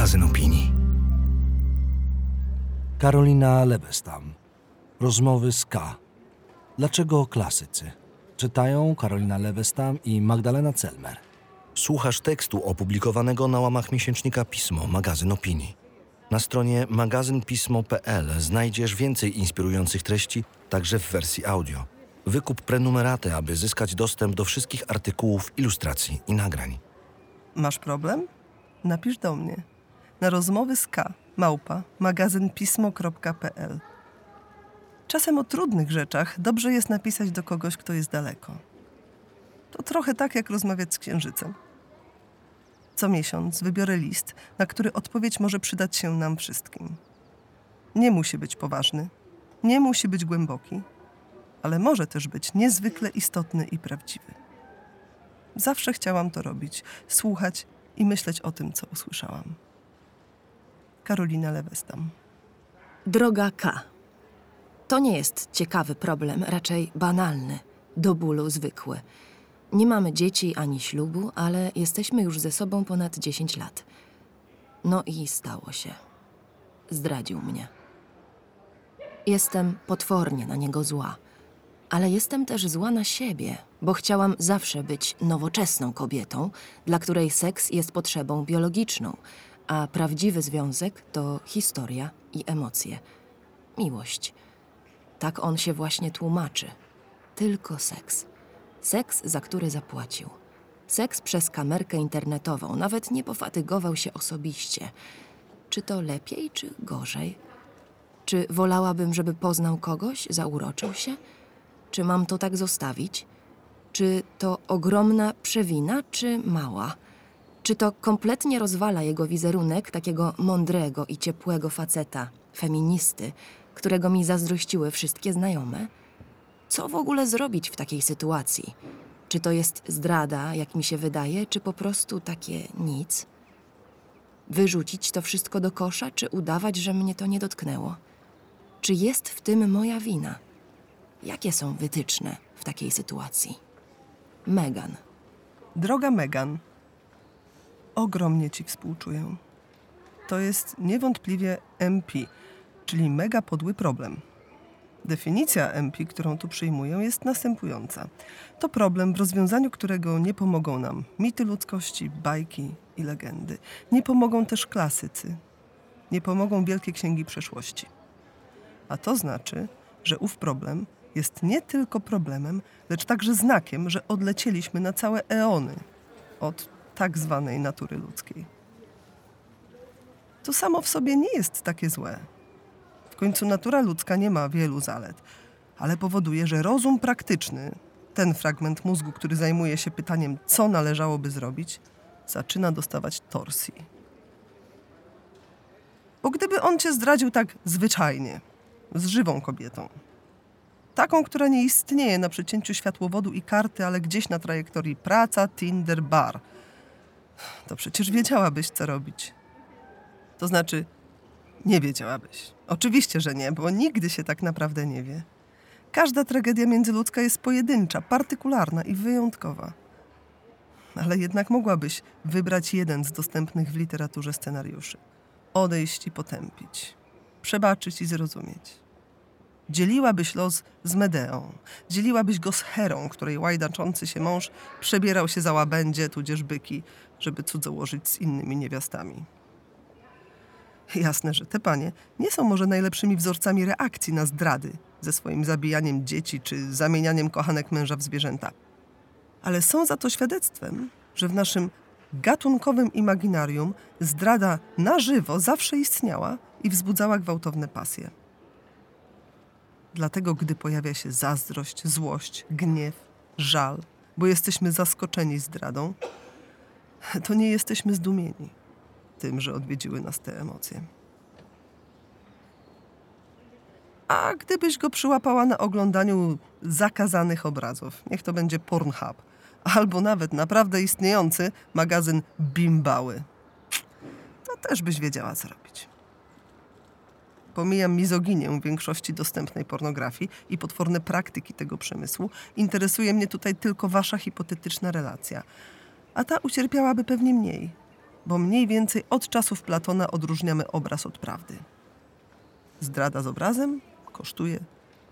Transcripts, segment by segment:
magazyn opinii. Karolina Lebestam. Rozmowy z K. Dlaczego klasycy? Czytają Karolina Lewestam i Magdalena Celmer. Słuchasz tekstu opublikowanego na łamach miesięcznika Pismo, magazyn opinii. Na stronie magazynpismo.pl znajdziesz więcej inspirujących treści, także w wersji audio. Wykup prenumeraty, aby zyskać dostęp do wszystkich artykułów, ilustracji i nagrań. Masz problem? Napisz do mnie. Na rozmowy z K. Małpa magazynpismo.pl Czasem o trudnych rzeczach dobrze jest napisać do kogoś, kto jest daleko. To trochę tak, jak rozmawiać z księżycem. Co miesiąc wybiorę list, na który odpowiedź może przydać się nam wszystkim. Nie musi być poważny, nie musi być głęboki, ale może też być niezwykle istotny i prawdziwy. Zawsze chciałam to robić, słuchać i myśleć o tym, co usłyszałam. Karolina Lewestam. Droga K. To nie jest ciekawy problem, raczej banalny, do bólu zwykły. Nie mamy dzieci ani ślubu, ale jesteśmy już ze sobą ponad 10 lat. No i stało się. Zdradził mnie. Jestem potwornie na niego zła, ale jestem też zła na siebie, bo chciałam zawsze być nowoczesną kobietą, dla której seks jest potrzebą biologiczną, a prawdziwy związek to historia i emocje. Miłość. Tak on się właśnie tłumaczy. Tylko seks. Seks, za który zapłacił. Seks przez kamerkę internetową, nawet nie pofatygował się osobiście. Czy to lepiej, czy gorzej? Czy wolałabym, żeby poznał kogoś, zauroczył się? Czy mam to tak zostawić? Czy to ogromna przewina, czy mała? Czy to kompletnie rozwala jego wizerunek takiego mądrego i ciepłego faceta, feministy, którego mi zazdrościły wszystkie znajome? Co w ogóle zrobić w takiej sytuacji? Czy to jest zdrada, jak mi się wydaje, czy po prostu takie nic? Wyrzucić to wszystko do kosza, czy udawać, że mnie to nie dotknęło? Czy jest w tym moja wina? Jakie są wytyczne w takiej sytuacji? Megan. Droga Megan, ogromnie Ci współczuję. To jest niewątpliwie MP, czyli mega podły problem. Definicja MP, którą tu przyjmuję, jest następująca. To problem, w rozwiązaniu którego nie pomogą nam mity ludzkości, bajki i legendy. Nie pomogą też klasycy. Nie pomogą wielkie księgi przeszłości. A to znaczy, że ów problem jest nie tylko problemem, lecz także znakiem, że odlecieliśmy na całe eony od tak zwanej natury ludzkiej. To samo w sobie nie jest takie złe. W końcu natura ludzka nie ma wielu zalet, ale powoduje, że rozum praktyczny, ten fragment mózgu, który zajmuje się pytaniem, co należałoby zrobić, zaczyna dostawać torsji. Bo gdyby on cię zdradził tak zwyczajnie, z żywą kobietą, taką, która nie istnieje na przecięciu światłowodu i karty, ale gdzieś na trajektorii praca, Tinder, bar, to przecież wiedziałabyś, co robić. To znaczy, nie wiedziałabyś. Oczywiście, że nie, bo nigdy się tak naprawdę nie wie. Każda tragedia międzyludzka jest pojedyncza, partykularna i wyjątkowa. Ale jednak mogłabyś wybrać jeden z dostępnych w literaturze scenariuszy. Odejść i potępić. Przebaczyć i zrozumieć. Dzieliłabyś los z Medeą. Dzieliłabyś go z Herą, której łajdaczący się mąż przebierał się za łabędzie, tudzież byki, żeby cudzołożyć z innymi niewiastami. Jasne, że te panie nie są może najlepszymi wzorcami reakcji na zdrady ze swoim zabijaniem dzieci czy zamienianiem kochanek męża w zwierzęta. Ale są za to świadectwem, że w naszym gatunkowym imaginarium zdrada na żywo zawsze istniała i wzbudzała gwałtowne pasje. Dlatego, gdy pojawia się zazdrość, złość, gniew, żal, bo jesteśmy zaskoczeni zdradą, to nie jesteśmy zdumieni tym, że odwiedziły nas te emocje. A gdybyś go przyłapała na oglądaniu zakazanych obrazów, niech to będzie Pornhub, albo nawet naprawdę istniejący magazyn Bimbały, to też byś wiedziała, co robić. Pomijam mizoginię większości dostępnej pornografii i potworne praktyki tego przemysłu. Interesuje mnie tutaj tylko wasza hipotetyczna relacja. A ta ucierpiałaby pewnie mniej, bo mniej więcej od czasów Platona odróżniamy obraz od prawdy. Zdrada z obrazem kosztuje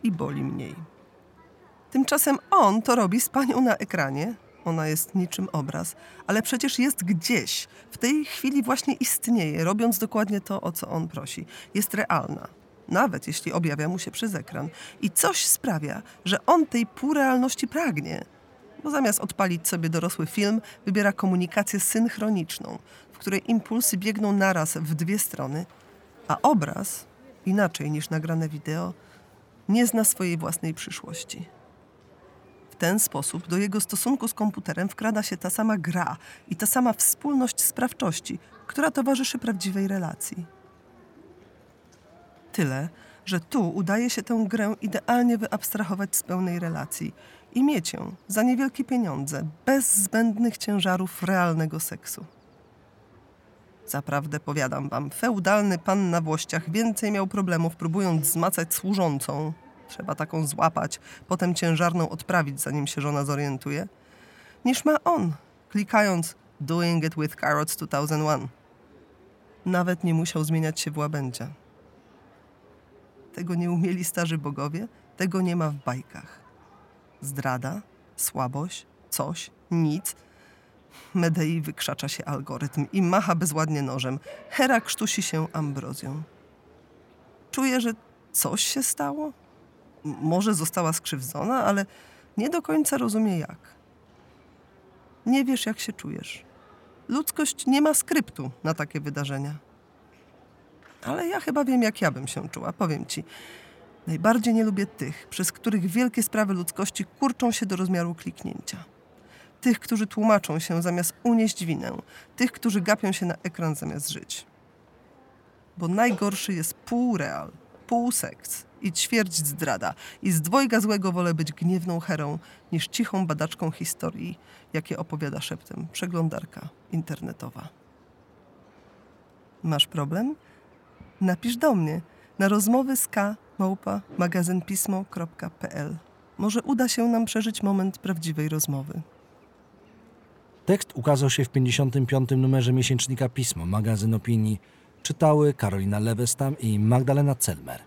i boli mniej. Tymczasem on to robi z panią na ekranie. Ona jest niczym obraz, ale przecież jest gdzieś. W tej chwili właśnie istnieje, robiąc dokładnie to, o co on prosi. Jest realna, nawet jeśli objawia mu się przez ekran. I coś sprawia, że on tej półrealności pragnie. Bo zamiast odpalić sobie dorosły film, wybiera komunikację synchroniczną, w której impulsy biegną naraz w dwie strony, a obraz, inaczej niż nagrane wideo, nie zna swojej własnej przyszłości. Ten sposób do jego stosunku z komputerem wkrada się ta sama gra i ta sama wspólność sprawczości, która towarzyszy prawdziwej relacji. Tyle, że tu udaje się tę grę idealnie wyabstrahować z pełnej relacji i mieć ją za niewielkie pieniądze, bez zbędnych ciężarów realnego seksu. Zaprawdę powiadam wam, feudalny pan na włościach więcej miał problemów próbując zmacać służącą. Trzeba taką złapać, potem ciężarną odprawić, zanim się żona zorientuje, niż ma on, klikając Doing it with Carrots 2001. Nawet nie musiał zmieniać się w łabędzia. Tego nie umieli starzy bogowie, tego nie ma w bajkach. Zdrada, słabość, coś, nic. Medei wykrzacza się algorytm i macha bezładnie nożem. Hera krztusi się ambrozją. Czuje, że coś się stało? Może została skrzywdzona, ale nie do końca rozumie jak. Nie wiesz, jak się czujesz. Ludzkość nie ma skryptu na takie wydarzenia. Ale ja chyba wiem, jak ja bym się czuła, powiem ci. Najbardziej nie lubię tych, przez których wielkie sprawy ludzkości kurczą się do rozmiaru kliknięcia. Tych, którzy tłumaczą się zamiast unieść winę. Tych, którzy gapią się na ekran zamiast żyć. Bo najgorszy jest półreal, półseks i ćwierć zdrada. I z dwojga złego wolę być gniewną herą, niż cichą badaczką historii, jakie opowiada szeptem przeglądarka internetowa. Masz problem? Napisz do mnie na rozmowy z K małpa magazynpismo.pl. Może uda się nam przeżyć moment prawdziwej rozmowy. Tekst ukazał się w 55. numerze miesięcznika Pismo, magazyn opinii. Czytały Karolina Lewestam i Magdalena Celmer.